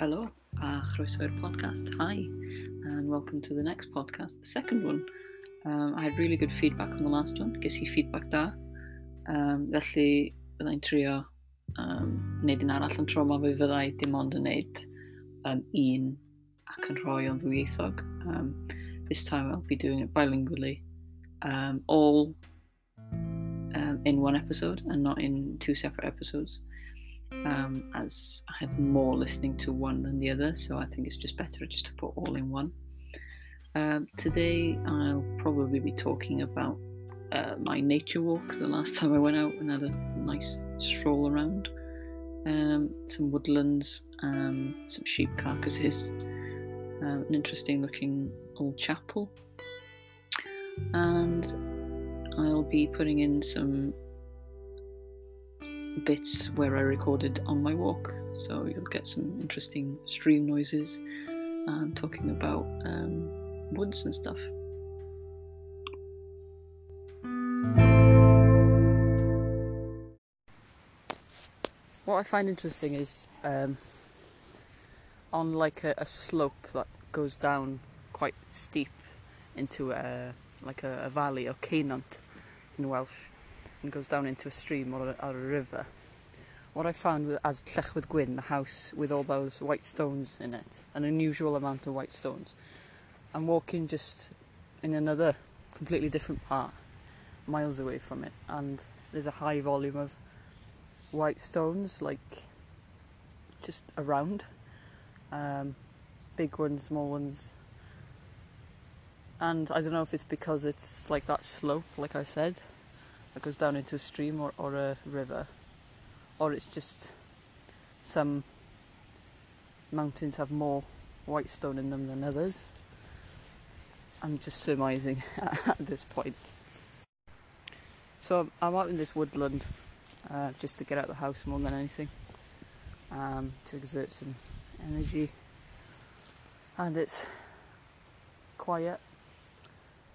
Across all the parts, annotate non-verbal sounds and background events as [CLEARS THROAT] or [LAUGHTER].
Hello, a chroeso i'r podcast. Hi, and welcome to the next podcast, the second one. Um, I had really good feedback on the last one. Ges i feedback da. Um, felly, byddai'n trio um, wneud un arall yn tro ma fe fyddai dim ond yn wneud um, un ac yn rhoi o'n ddwyieithog. Um, this time I'll be doing it bilingually. Um, all um, in one episode and not in two separate episodes. Um, as I have more listening to one than the other, so I think it's just better just to put all in one. Um, today I'll probably be talking about uh, my nature walk the last [LAUGHS] time I went out and had a nice stroll around. Um, some woodlands, some sheep carcasses, um, an interesting looking old chapel, and I'll be putting in some bits where I recorded on my walk, so you'll get some interesting stream noises and talking about um, woods and stuff. What I find interesting is um, on like a, a slope that goes down quite steep into a like a, a valley or ceunant in Welsh and goes down into a stream or a, or a river. What I found with, as Llechwydd Gwyn, the house with all those white stones in it, an unusual amount of white stones, and walking just in another completely different part, miles away from it, and there's a high volume of white stones, like just around. Um, big ones, small ones. And I don't know if it's because it's like that slope, like I said, that goes down into a stream or, or a river, or it's just some mountains have more white stone in them than others. I'm just surmising [LAUGHS] at this point. So I'm out in this woodland uh, just to get out of the house more than anything, um, to exert some energy. And it's quiet,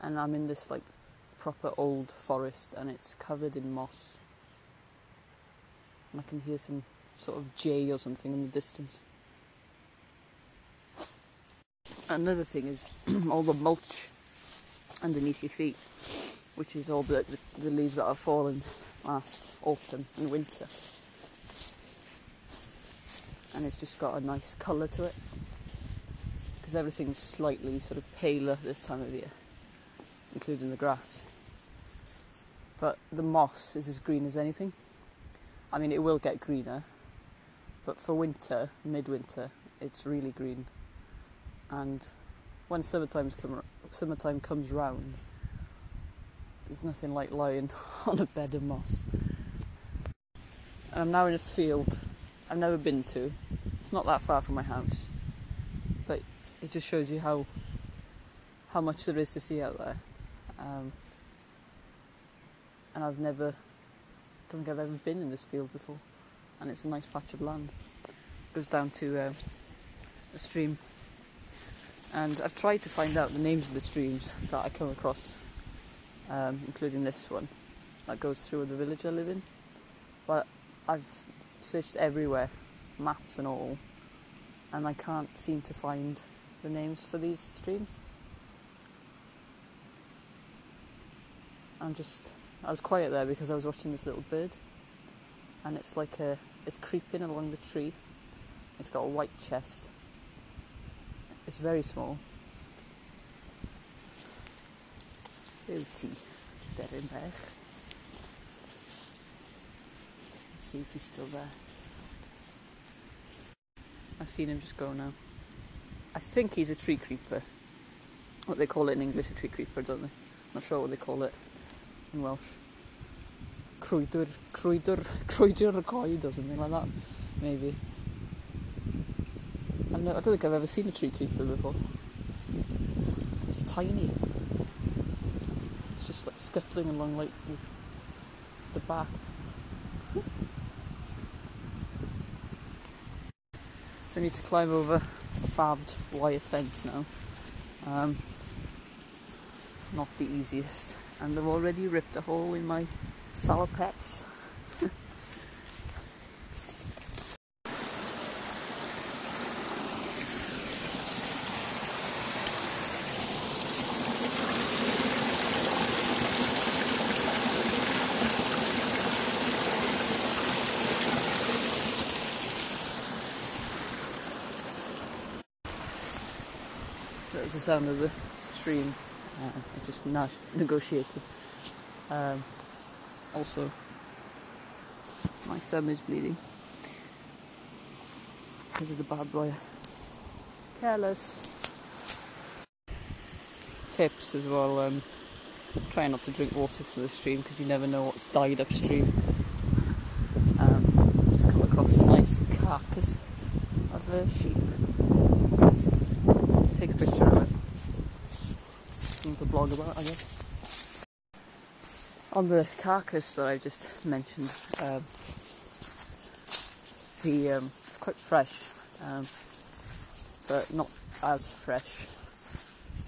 and I'm in this like proper old forest, and it's covered in moss. And I can hear some sort of jay or something in the distance. Another thing is [CLEARS THROAT] all the mulch underneath your feet, which is all the, the, the leaves that have fallen last autumn and winter. And it's just got a nice colour to it because everything's slightly sort of paler this time of year, including the grass. But the moss is as green as anything. I mean, it will get greener, but for winter, midwinter, it's really green. And when summertime come, summertime comes round, there's nothing like lying [LAUGHS] on a bed of moss. And I'm now in a field I've never been to. It's not that far from my house, but it just shows you how how much there is to see out there. Um, and I've never, don't think I've ever been in this field before, and it's a nice patch of land. It goes down to uh, a stream, and I've tried to find out the names of the streams that I come across um, including this one that goes through the village I live in. But I've searched everywhere, maps and all, and I can't seem to find the names for these streams. I'm just, I was quiet there because I was watching this little bird, and it's like a, it's creeping along the tree. It's got a white chest. It's very small, Beauty, Berenberg. See if he's still there. I've seen him just go now. I think he's a tree creeper. What they call it in English, a tree creeper, don't they? I'm Not sure what they call it in Welsh. Crwydur, crwydur, crwydur coed or something like that, maybe. I don't think I've ever seen a tree creeper before. It's tiny It's just like scuttling along like the, the back. [LAUGHS] So I need to climb over a barbed wire fence now. Um, not the easiest and they've already ripped a hole in my salopettes. That's the sound of the stream. I just not negotiated. Um, also, my thumb is bleeding because of the barbed wire. Careless. Tips as well. Um, try not to drink water from the stream because you never know what's died upstream. Um, just come across a nice carcass of a sheep. Take a picture of it. Blog about, I guess. On the carcass that I just mentioned, um, the um, it's quite fresh, um, but not as fresh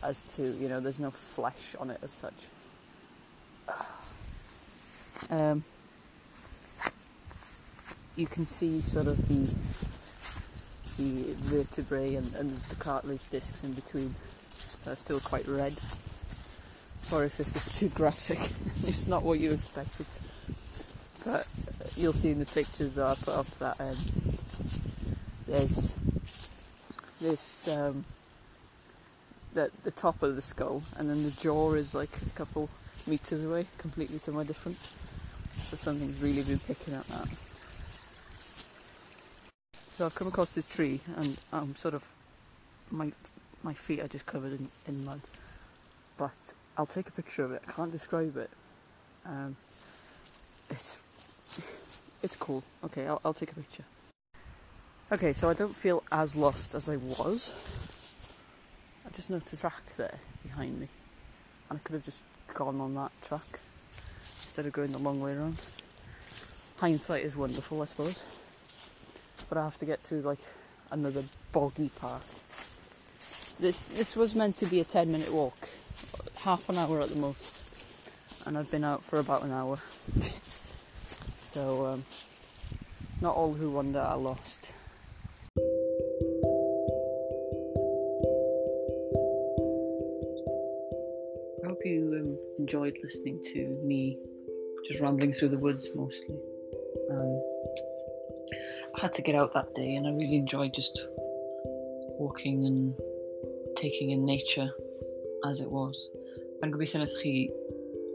as to you know. There's no flesh on it as such. [SIGHS] Um, you can see sort of the the vertebrae and, and the cartilage discs in between are still quite red. Sorry if this is too graphic. [LAUGHS] it's not what you expected. But you'll see in the pictures that I put up that um, there's this um, the the top of the skull and then the jaw is like a couple meters away, completely somewhere different. So something's really been picking at that. So I've come across this tree and I'm sort of my my feet are just covered in, in mud. But I'll take a picture of it. I can't describe it. Um, it's [LAUGHS] it's cool. Okay, I'll, I'll take a picture. Okay, so I don't feel as lost as I was. I just noticed a track there behind me, and I could have just gone on that track instead of going the long way around. Hindsight is wonderful, I suppose, but I have to get through like another boggy path. This this was meant to be a ten minute walk, half an hour at the most, and I've been out for about an hour. [LAUGHS] so um, not all who wander are lost. I hope you um, enjoyed listening to me just rambling through the woods mostly. Um, I had to get out that day, and I really enjoyed just walking and taking in nature as it was. Mae'n gobeithio wnaeth chi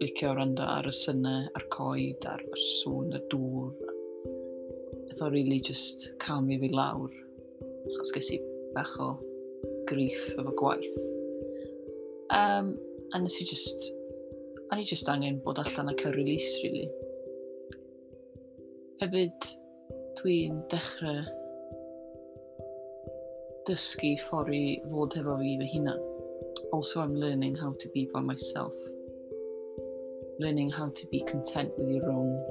licio rando ar y synnau, a'r coed, a'r, ar sŵn, y dŵr. Beth o really just calmio fi lawr. Achos ges i bach o griff efo gwaith. Um, a nes i just... A ni just angen bod allan ac yn release, really. Hefyd, dwi'n dechrau dysgu ffordd i fod hefo fi fy hunan Also, I'm learning how to be by myself. Learning how to be content with your own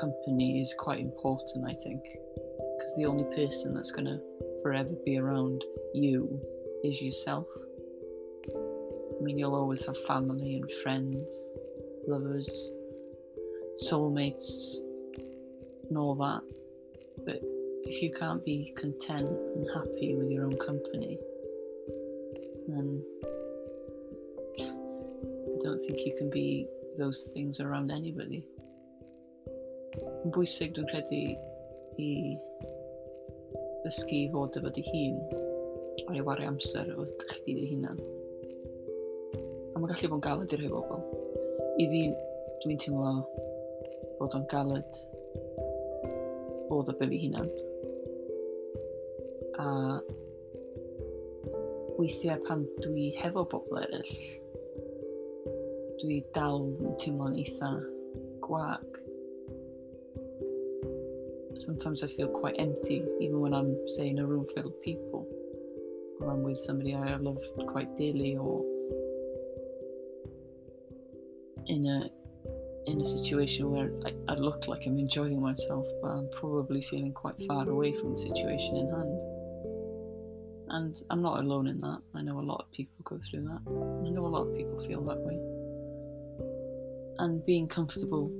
company is quite important, I think. Because the only person that's going to forever be around you is yourself. I mean, you'll always have family and friends, lovers, soulmates, and all that. But if you can't be content and happy with your own company, And I don't think you can be those things around anybody. Yn bwysig dwi'n credu i ddysgu i fod efo dy hun a i wario amser efo chdi dy hunan. A mae'n gallu bod yn galed i'r rhai bobl. I fi, dwi'n teimlo bod o'n galed bod o be fi hunan. A weithiau pan dwi hefo bobl eraill, dwi dal yn teimlo'n eitha gwag. Sometimes I feel quite empty, even when I'm, say, in a room full of people, or I'm with somebody I love quite dearly, or in a in a situation where I, I look like I'm enjoying myself, but I'm probably feeling quite far away from the situation in hand. And I'm not alone in that. I know a lot of people go through that. I know a lot of people feel that way. And being comfortable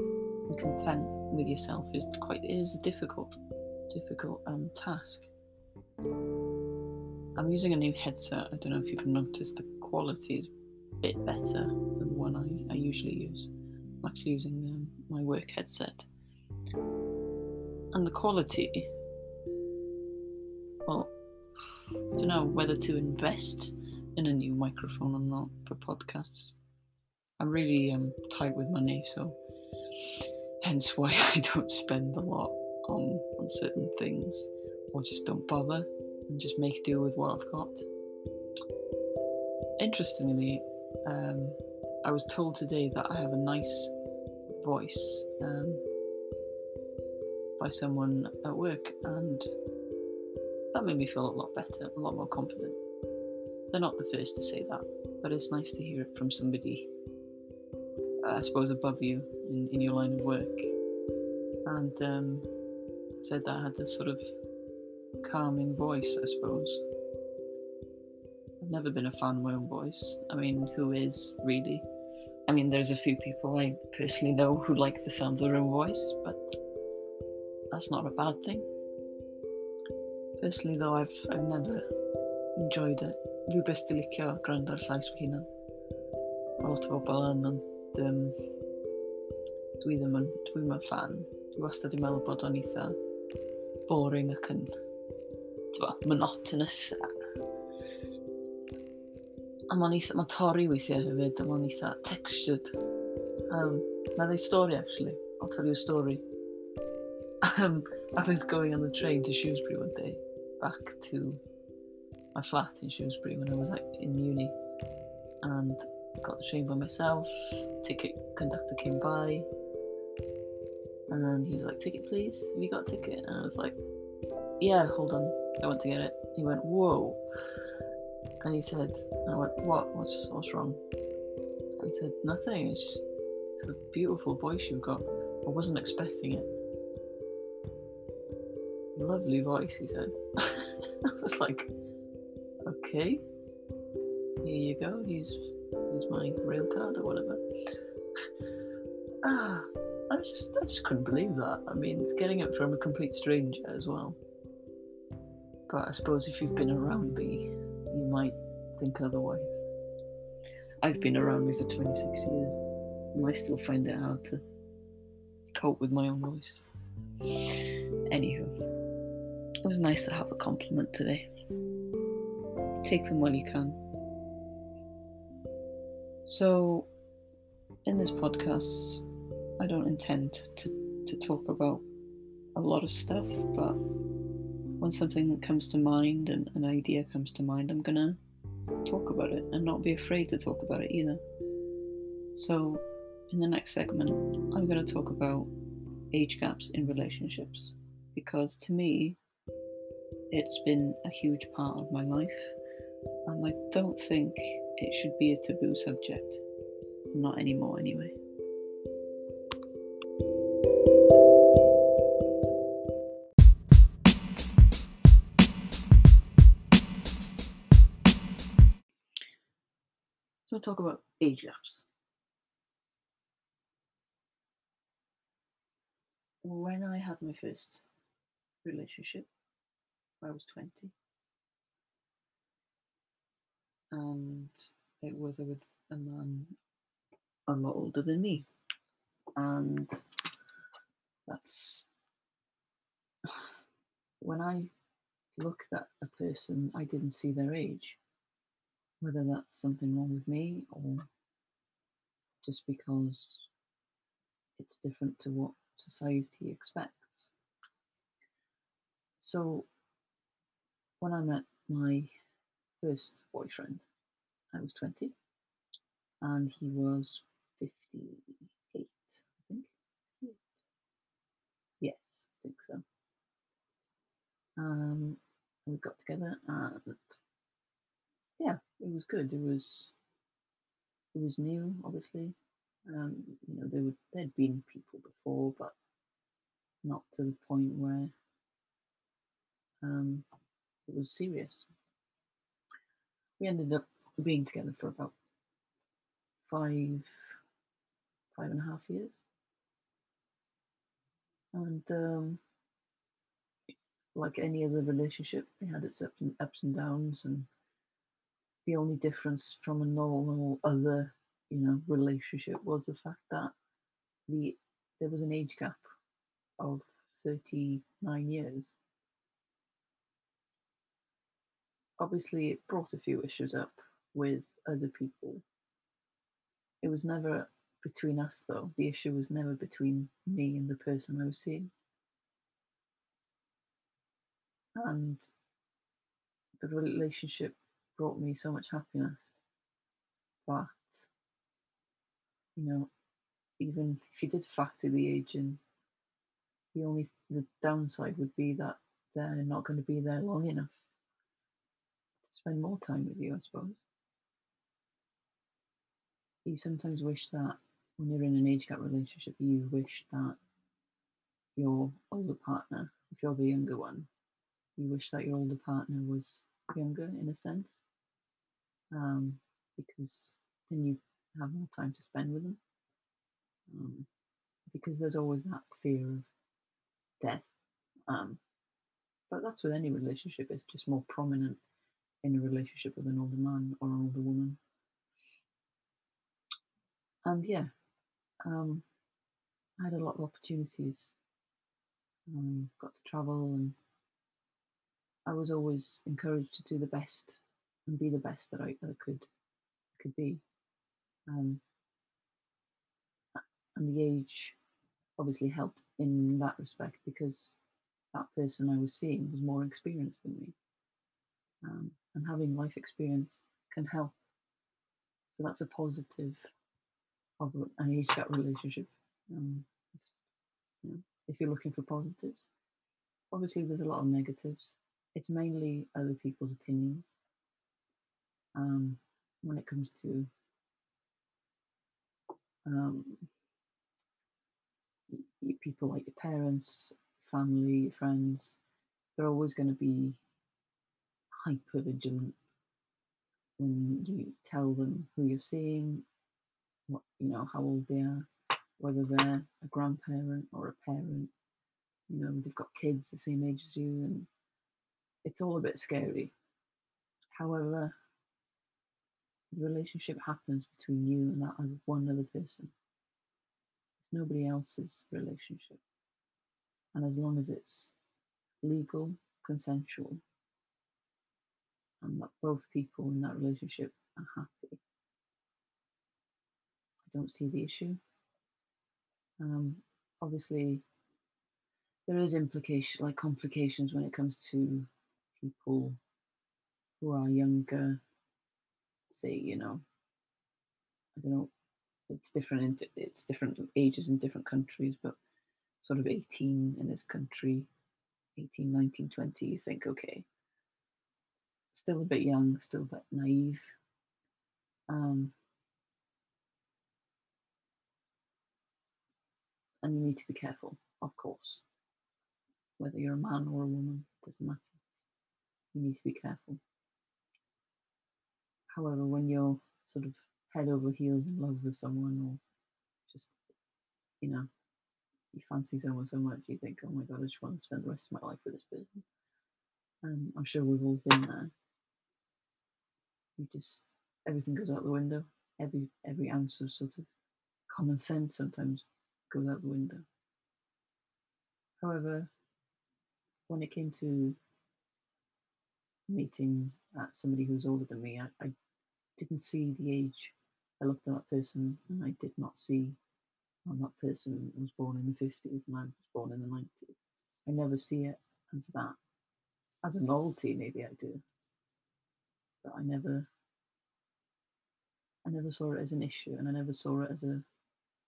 and content with yourself is quite is a difficult, difficult um, task. I'm using a new headset. I don't know if you've noticed the quality is a bit better than the one I, I usually use. I'm actually using um, my work headset. And the quality, I don't know whether to invest in a new microphone and not for podcasts. I'm really um, tight with money, so hence why [LAUGHS] I don't spend a lot on on certain things, or just don't bother and just make do with what I've got. Interestingly, um, I was told today that I have a nice voice um, by someone at work, and that made me feel a lot better, a lot more confident. They're not the first to say that, but it's nice to hear it from somebody, I suppose, above you in, in your line of work. And um, said that I had this sort of calming voice, I suppose. I've never been a fan of my own voice. I mean, who is really? I mean, there's a few people I personally know who like the sound of their own voice, but that's not a bad thing. Personally though, I've, I've never enjoyed it. Rwy'n byth di licio gwrando ar llais fy hunan. Mae lot o bobl yn, ond um, dwi ddim yn, dwi ddim yn fan. Dwi wastad wedi meddwl bod o'n eitha boring ac yn tyfa, monotonous. A mae'n eitha, mae'n torri weithiau hefyd, a mae'n eitha textured. Um, na ddau stori, actually. I'll tell you a story. [LAUGHS] Um, I was going on the train to Shrewsbury one day, back to my flat in Shrewsbury when I was like in uni, and got the train by myself. Ticket conductor came by, and he was like, "Ticket, please. Have you got a ticket?" And I was like, "Yeah, hold on, I went to get it." He went, "Whoa," and he said, and "I went, what? What's what's wrong?" And he said, "Nothing. It's just a beautiful voice you've got. I wasn't expecting it." Lovely voice, he said. [LAUGHS] I was like, okay, here you go. Here's, here's my rail card or whatever. [SIGHS] ah, I just, I just couldn't believe that. I mean, getting it from a complete stranger as well. But I suppose if you've been around me, you might think otherwise. I've been around me for 26 years, and I still find it hard to cope with my own voice. Anywho, it was nice to have a compliment today. Take them while you can. So, in this podcast, I don't intend to, to talk about a lot of stuff, but when something comes to mind and an idea comes to mind, I'm gonna talk about it and not be afraid to talk about it either. So, in the next segment, I'm gonna talk about age gaps in relationships because to me, it's been a huge part of my life, and I don't think it should be a taboo subject. Not anymore, anyway. So we'll talk about age gaps. When I had my first relationship, I was 20. And it was with a man a lot older than me. And that's [SIGHS] when I looked at a person, I didn't see their age. Whether that's something wrong with me or just because it's different to what society expects. So when I met my first boyfriend, I was 20 and he was 58, I think. Yes, I think so. Um, we got together and yeah, it was good. It was it was new, obviously. Um, you know, there were there'd been people before, but not to the point where um, it was serious. We ended up being together for about five, five and a half years. And um, like any other relationship, it had its ups and, ups and downs. And the only difference from a normal other, you know, relationship was the fact that the there was an age gap of 39 years. Obviously it brought a few issues up with other people. It was never between us, though. The issue was never between me and the person I was seeing. And the relationship brought me so much happiness that, you know, even if you did factor the age in, the only the downside would be that they're not going to be there long enough spend more time with you, I suppose. You sometimes wish that when you're in an age gap relationship, you wish that your older partner, if you're the younger one, you wish that your older partner was younger in a sense, um, because then you have more time to spend with them. Um, because there's always that fear of death. Um, but that's with any relationship, it's just more prominent in a relationship with an older man or an older woman. And yeah, um, I had a lot of opportunities. Um, got to travel, and I was always encouraged to do the best and be the best that I, that I could could be. Um, and the age obviously helped in that respect because that person I was seeing was more experienced than me. Um, and having life experience can help. So that's a positive of an age gap relationship. Um, you know, if you're looking for positives, obviously there's a lot of negatives. It's mainly other people's opinions. Um, when it comes to um, people like your parents, family, friends, they're always going to be hyper vigilant when you tell them who you're seeing, what you know, how old they are, whether they're a grandparent or a parent. You know, they've got kids the same age as you, and it's all a bit scary. However, the relationship happens between you and that other, one other person. It's nobody else's relationship. And as long as it's legal, consensual, and that both people in that relationship are happy, I don't see the issue. Um, obviously, there is implication, like complications when it comes to people who are younger. Say, you know, I don't know, it's different. In, it's different ages in different countries, but sort of 18 in this country, 18, 19, 20, you think, okay, still a bit young, still a bit naive. Um, and you need to be careful, of course. Whether you're a man or a woman, doesn't matter. You need to be careful. However, when you're sort of head over heels in love with someone, or just, you know, you fancy someone so much, you think, oh my god, I just want to spend the rest of my life with this person. Um, I'm sure we've all been there. You just everything goes out the window. Every every ounce of sort of common sense sometimes goes out the window. However, when it came to meeting uh, somebody who was older than me, I, I didn't see the age. I looked at that person and I did not see well, that person was born in the 50s and I was born in the 90s. I never see it as that. As a novelty, maybe I do. But I never I never saw it as an issue and I never saw it as a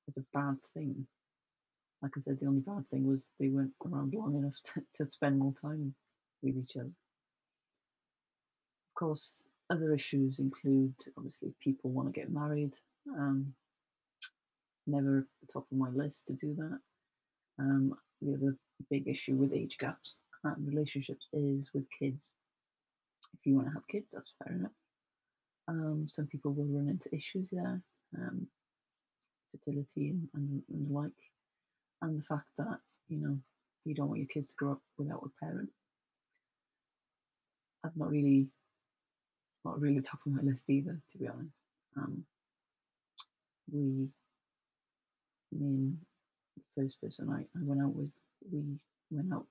as a bad thing. Like I said, the only bad thing was they weren't around long enough [LAUGHS] to, to spend more time with each other. Of course, other issues include obviously people want to get married. Um, never at the top of my list to do that. Um, the other big issue with age gaps and relationships is with kids. If you want to have kids, that's fair enough. Um, some people will run into issues there, um, fertility and, and, and the like, and the fact that you know you don't want your kids to grow up without a parent. I've not really, not really top of my list either, to be honest. Um, we me the first person I, I went out with, we went out.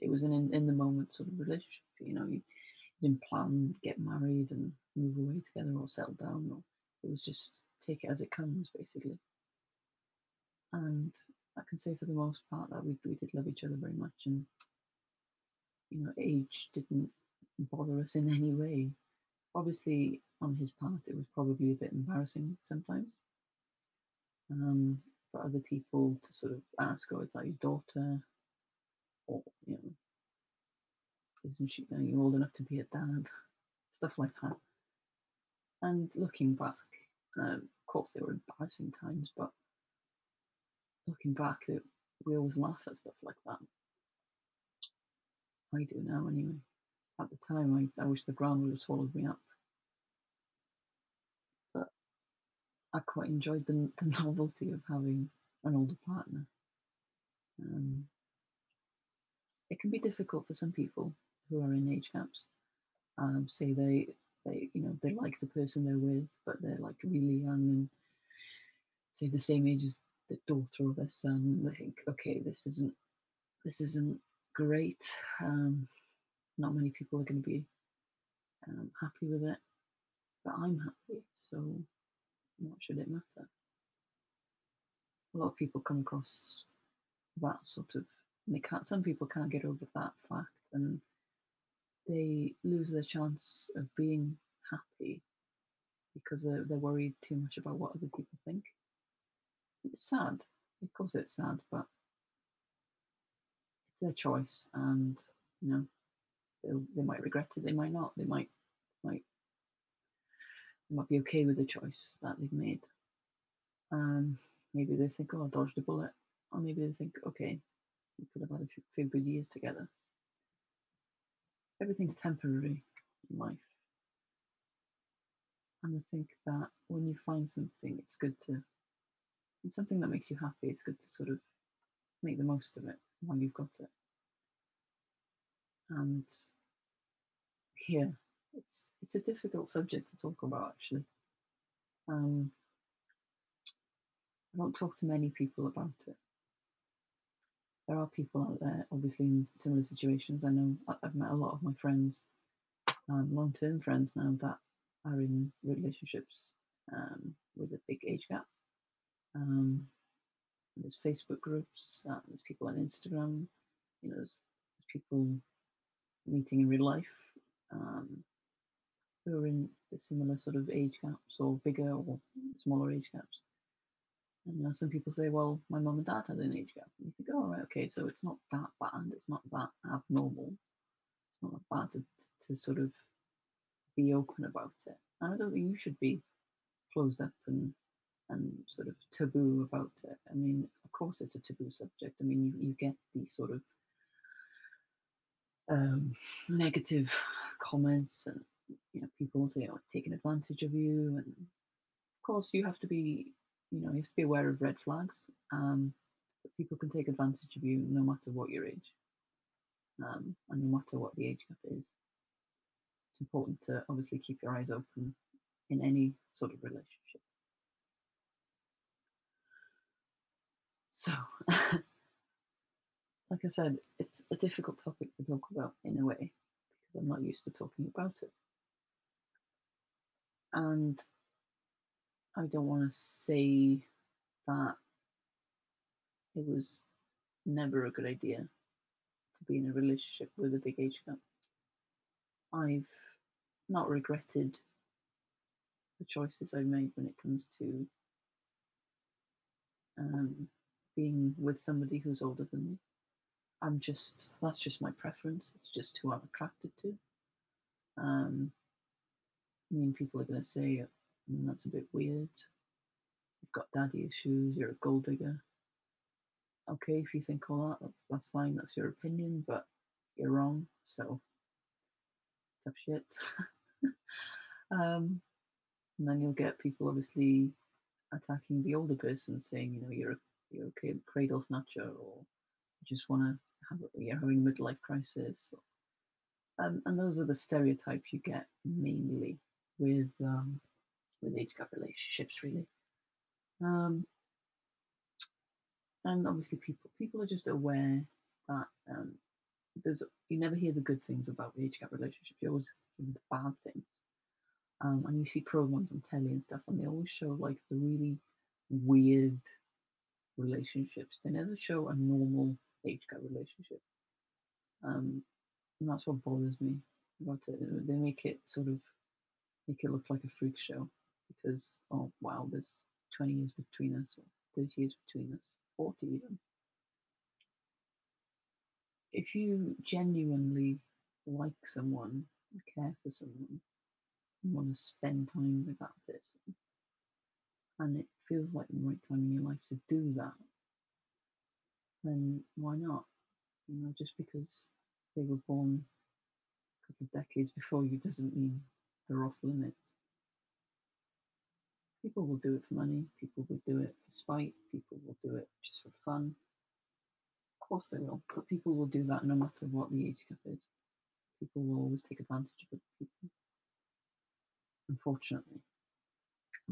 It was an in, in the moment sort of relationship. You know, you, didn't plan get married and move away together or settle down. Or it was just take it as it comes, basically. And I can say for the most part that we we did love each other very much, and you know, age didn't bother us in any way. Obviously, on his part, it was probably a bit embarrassing sometimes. Um, for other people to sort of ask, "Oh, is that your daughter?" Or you know, isn't she are you old enough to be a dad? Stuff like that. And looking back, um, of course, they were embarrassing times, but looking back, it, we always laugh at stuff like that. I do now, anyway. At the time, I, I wish the ground would have swallowed me up. But I quite enjoyed the, the [LAUGHS] novelty of having an older partner. Um, it can be difficult for some people who are in age gaps. Um, say they they you know they like the person they're with, but they're like really young and say the same age as the daughter or their son. They think, okay, this isn't this isn't great. Um, not many people are going to be um, happy with it, but I'm happy, so what should it matter? A lot of people come across that sort of. They can't. Some people can't get over that fact, and they lose their chance of being happy because they're, they're worried too much about what other people think. It's sad. Of course, it's sad, but it's their choice, and you know they might regret it. They might not. They might might they might be okay with the choice that they've made. Um, maybe they think, "Oh, I dodged a bullet," or maybe they think, "Okay, we could have had a few, few good years together." Everything's temporary in life. And I think that when you find something, it's good to, and something that makes you happy, it's good to sort of make the most of it while you've got it. And here, it's it's a difficult subject to talk about actually. Um, I don't talk to many people about it there are people out there, obviously in similar situations. I know I've met a lot of my friends, um, long-term friends now that are in relationships um, with a big age gap. Um, there's Facebook groups. Uh, there's people on Instagram. You know, there's, there's people meeting in real life um, who are in similar sort of age gaps or bigger or smaller age gaps. Know, some people say, well, my mum and dad had an age gap. And you think, oh, right, okay, so it's not that bad. It's not that abnormal. It's not that bad to, to sort of be open about it. And I don't think you should be closed up and and sort of taboo about it. I mean, of course, it's a taboo subject. I mean, you, you get these sort of um, negative comments and you know people you know, taking advantage of you and of course you have to be you know, you have to be aware of red flags. Um, but people can take advantage of you no matter what your age, um, and no matter what the age gap is. It's important to obviously keep your eyes open in any sort of relationship. So, [LAUGHS] like I said, it's a difficult topic to talk about in a way because I'm not used to talking about it. And I don't want to say that it was never a good idea to be in a relationship with a big age gap. I've not regretted the choices I've made when it comes to um, being with somebody who's older than me. I'm just, that's just my preference. It's just who I'm attracted to. Um, I mean, people are going to say, and that's a bit weird. You've got daddy issues, you're a gold digger. Okay, if you think all that, that's, that's fine, that's your opinion, but you're wrong, so tough shit. [LAUGHS] um, and then you'll get people obviously attacking the older person, saying, you know, you're a, you're a cradle snatcher, or you just want to have, you're having a midlife crisis. Um, and those are the stereotypes you get mainly with um, with age gap relationships, really. Um, and obviously, people people are just aware that um, there's you never hear the good things about age gap relationships. You always hear the bad things. Um, and you see programs on telly and stuff, and they always show like the really weird relationships. They never show a normal age gap relationship. Um, and that's what bothers me about it. They make it sort of make it look like a freak show because oh wow, there's 20 years between us, or 30 years between us, 40 even. If you genuinely like someone, care for someone, want to spend time with that person, and it feels like the right time in your life to do that, then why not? You know, just because they were born a couple of decades before you doesn't mean they're off limits. People will do it for money, people will do it for spite, people will do it just for fun. Of course they will, but people will do that no matter what the age gap is. People will always take advantage of other people. Unfortunately.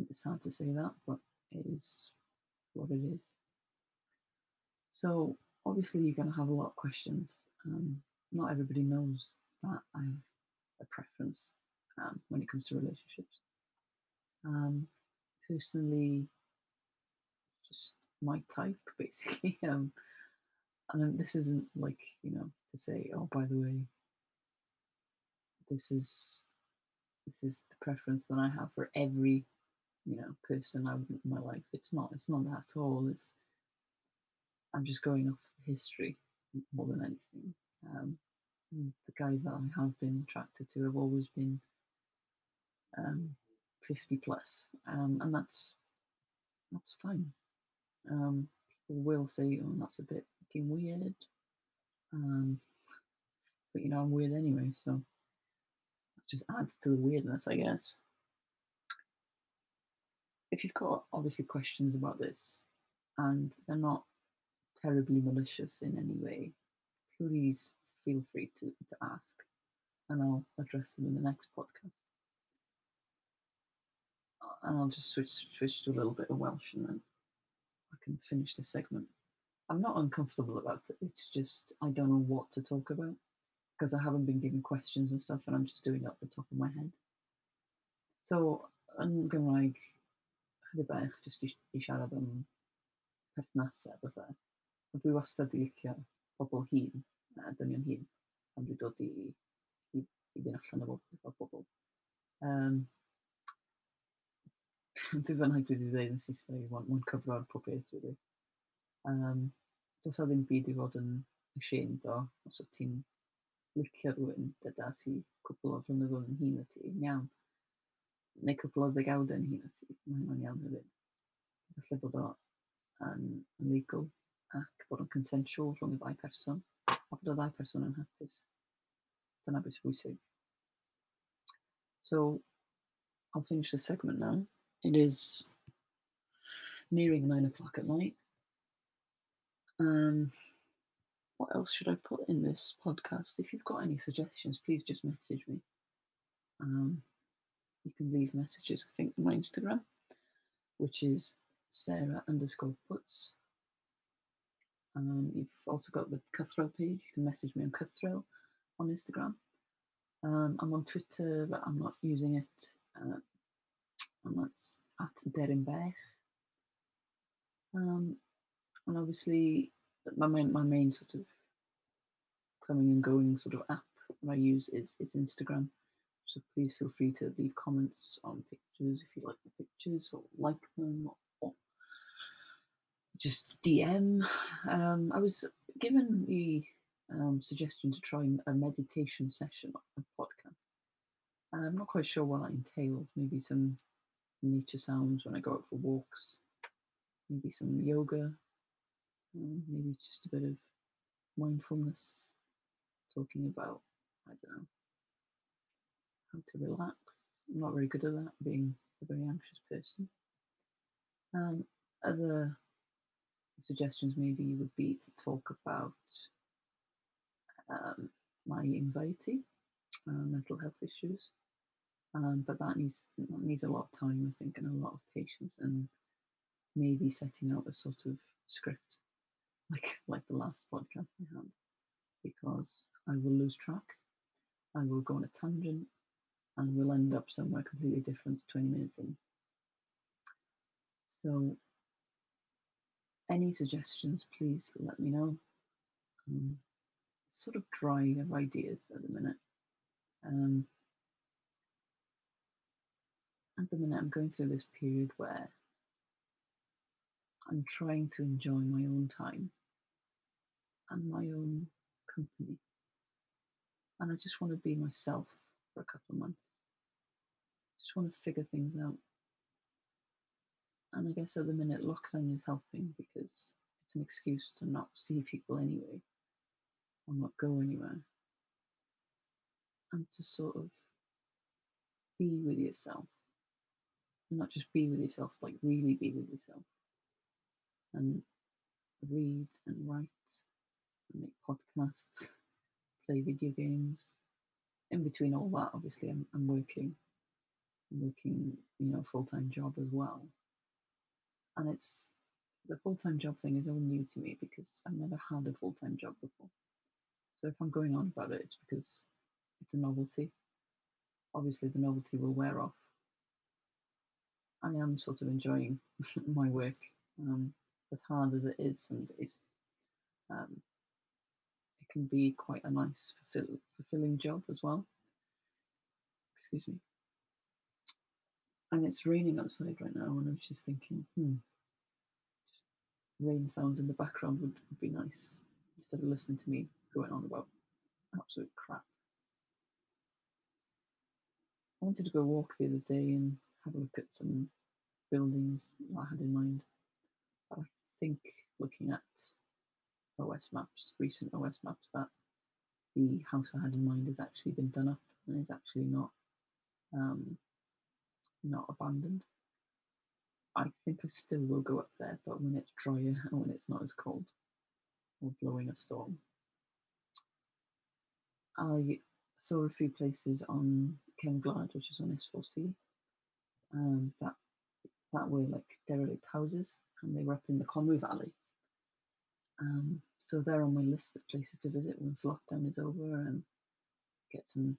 It's hard to say that, but it is what it is. So obviously you're going to have a lot of questions. Um, not everybody knows that I have a preference um, when it comes to relationships. Um, personally, just my type, [LAUGHS] basically. Um, and this isn't like you know to say, oh, by the way, this is this is the preference that I have for every you know person I would in my life. It's not. It's not that at all. It's I'm just going off history more than anything. Um, the guys that I have been attracted to have always been um, 50 plus, um, and that's that's fine. Um, people will say, "Oh, that's a bit fucking weird," um, but you know, I'm weird anyway, so it just adds to the weirdness, I guess. If you've got obviously questions about this, and they're not terribly malicious in any way, please feel free to, to ask, and I'll address them in the next podcast and I'll just switch, switch to a little bit of Welsh and then I can finish the segment. I'm not uncomfortable about it. It's just I don't know what to talk about because I haven't been given questions and stuff, and I'm just doing it off the top of my head. So yn Gymraeg, chydig bach jyst i, i siarad am perthnasau bethau. Ond dwi wastad i licio pobl hun, a dynion hun, pan dwi dod i, i, i ddyn allan o bobl. Um, Fi fy dwi wedi dweud yn Saesneg, mae'n cyfro'r pob beth wedi. Um, does a ddim byd i fod yn ashamed o, os oes ti'n licio rhywun dyda si cwbl o flynyddoedd yn hun o ti, iawn. Neu cwbl o ddegawd yn hun o ti, mae hynny'n iawn hefyd. Felly bod o yn um, legal ac bod o'n consensual rhwng y ddau person a bod y ddau person yn hapus. Dyna beth bwysig. So, I'll finish the segment now. It is nearing nine o'clock at night. Um, what else should I put in this podcast? If you've got any suggestions, please just message me. Um, you can leave messages, I think, on my Instagram, which is Sarah underscore puts. Um, you've also got the Cutthroat page. You can message me on Cutthroat on Instagram. Um, I'm on Twitter, but I'm not using it. Uh, and that's at Derenberg. Um, and obviously, my main, my main sort of coming and going sort of app that I use is, is Instagram. So please feel free to leave comments on pictures if you like the pictures or like them or just DM. Um, I was given the um, suggestion to try a meditation session on a podcast. I'm not quite sure what that entails. Maybe some nature sounds when I go out for walks, maybe some yoga, um, maybe just a bit of mindfulness, talking about, I don't know, how to relax. I'm not very good at that, being a very anxious person. Um, other suggestions maybe would be to talk about um, my anxiety, uh, mental health issues. Um, but that needs that needs a lot of time, I think, and a lot of patience, and maybe setting out a sort of script, [LAUGHS] like like the last podcast I had. because I will lose track. I will go on a tangent and we'll end up somewhere completely different 20 minutes in. So, any suggestions, please let me know. Um, sort of dry of ideas at the minute. Um, at the minute, I'm going through this period where I'm trying to enjoy my own time and my own company. And I just want to be myself for a couple of months. Just want to figure things out. And I guess at the minute, lockdown is helping because it's an excuse to not see people anyway or not go anywhere. And to sort of be with yourself. And not just be with yourself, like really be with yourself. And read and write and make podcasts, play video games. In between all that, obviously, I'm, I'm working. I'm working, you know, full time job as well. And it's the full time job thing is all new to me because I've never had a full time job before. So if I'm going on about it, it's because it's a novelty. Obviously, the novelty will wear off. I am sort of enjoying [LAUGHS] my work, um, as hard as it is, and it's um, it can be quite a nice, fulfill, fulfilling job as well. Excuse me. And it's raining outside right now, and I was just thinking, hmm, just rain sounds in the background would, would be nice instead of listening to me going on about absolute crap. I wanted to go walk the other day and have a look at some buildings I had in mind. I think looking at OS maps, recent OS maps, that the house I had in mind has actually been done up and is actually not um, not abandoned. I think I still will go up there, but when it's drier [LAUGHS] and when it's not as cold or blowing a storm. I saw a few places on Cefn which is on S4C, um, that that were like derelict houses, and they were up in the Conwy Valley. Um, so they're on my list of places to visit once lockdown is over and get some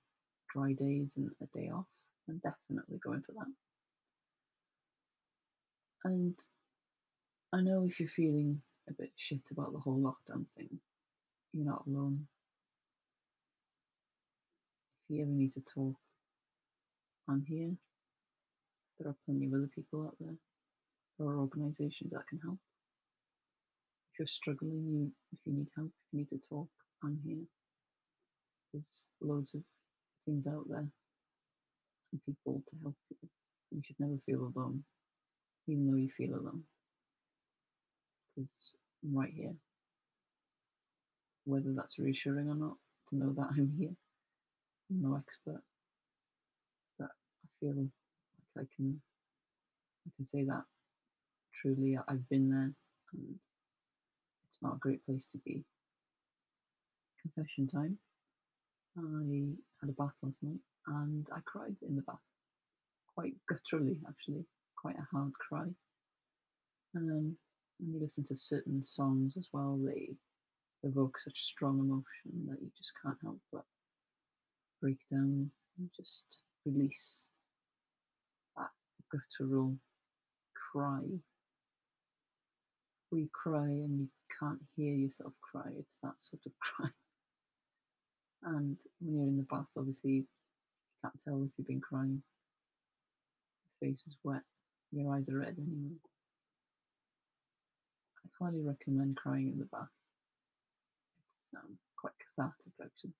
dry days and a day off. I'm definitely going for that. And I know if you're feeling a bit shit about the whole lockdown thing, you're not alone. If you ever need to talk, I'm here. There are plenty of other people out there. There are organisations that can help. If you're struggling, you if you need help, if you need to talk, I'm here. There's loads of things out there and people to help you. You should never feel alone, even though you feel alone. Because I'm right here. Whether that's reassuring or not, to know that I'm here. I'm no expert. But I feel I can I can say that truly I've been there and it's not a great place to be. Confession time. I had a bath last night and I cried in the bath. Quite gutturally actually, quite a hard cry. Um, when you listen to certain songs as well, they evoke such strong emotion that you just can't help but break down and just release guttural cry. We cry and you can't hear yourself cry, it's that sort of [LAUGHS] cry. And when you're in the bath, obviously, you can't tell if you've been crying. Your face is wet, your eyes are red anyway. I highly recommend crying in the bath. It's um, quite cathartic, actually.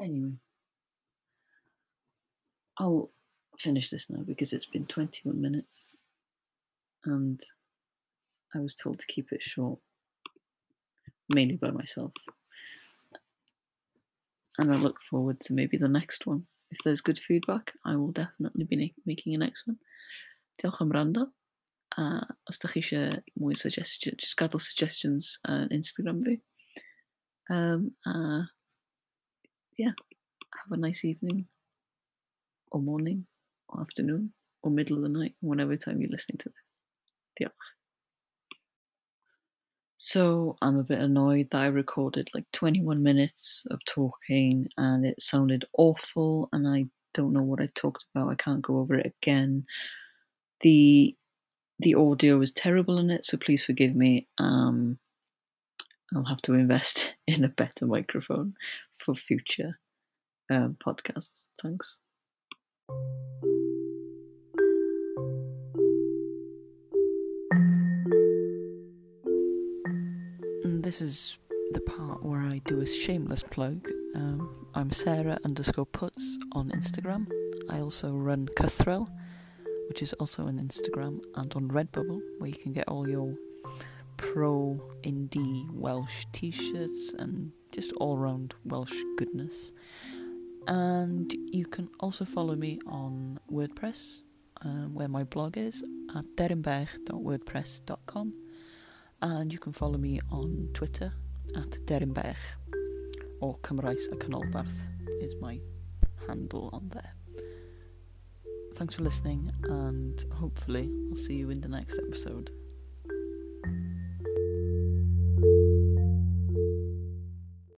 Anyway, I'll finish this now because it's been 21 minutes and I was told to keep it short, mainly by myself. And I look forward to maybe the next one. If there's good feedback, I will definitely be making a next one. Diolch am rando. A os da chi eisiau mwy suggestion, just gadael suggestions uh, Instagram fi. Um, uh, yeah, have a nice evening or morning or afternoon or middle of the night, whenever time you're listening to this. So I'm a bit annoyed that I recorded like 21 minutes of talking and it sounded awful and I don't know what I talked about. I can't go over it again. The the audio was terrible in it, so please forgive me. Um, I'll have to invest [LAUGHS] in a better microphone for future um, podcasts. Thanks. This is the part where I do a shameless plug. Um, I'm Sarah underscore puts on Instagram. I also run Cuthrell, which is also on Instagram and on Redbubble, where you can get all your pro indie Welsh t shirts and just all round Welsh goodness. And you can also follow me on WordPress, um, where my blog is at derinberg.wordpress.com. And you can follow me on Twitter at derinberg, or Cymraes y Canolbarth is my handle on there. Thanks for listening, and hopefully, I'll see you in the next episode.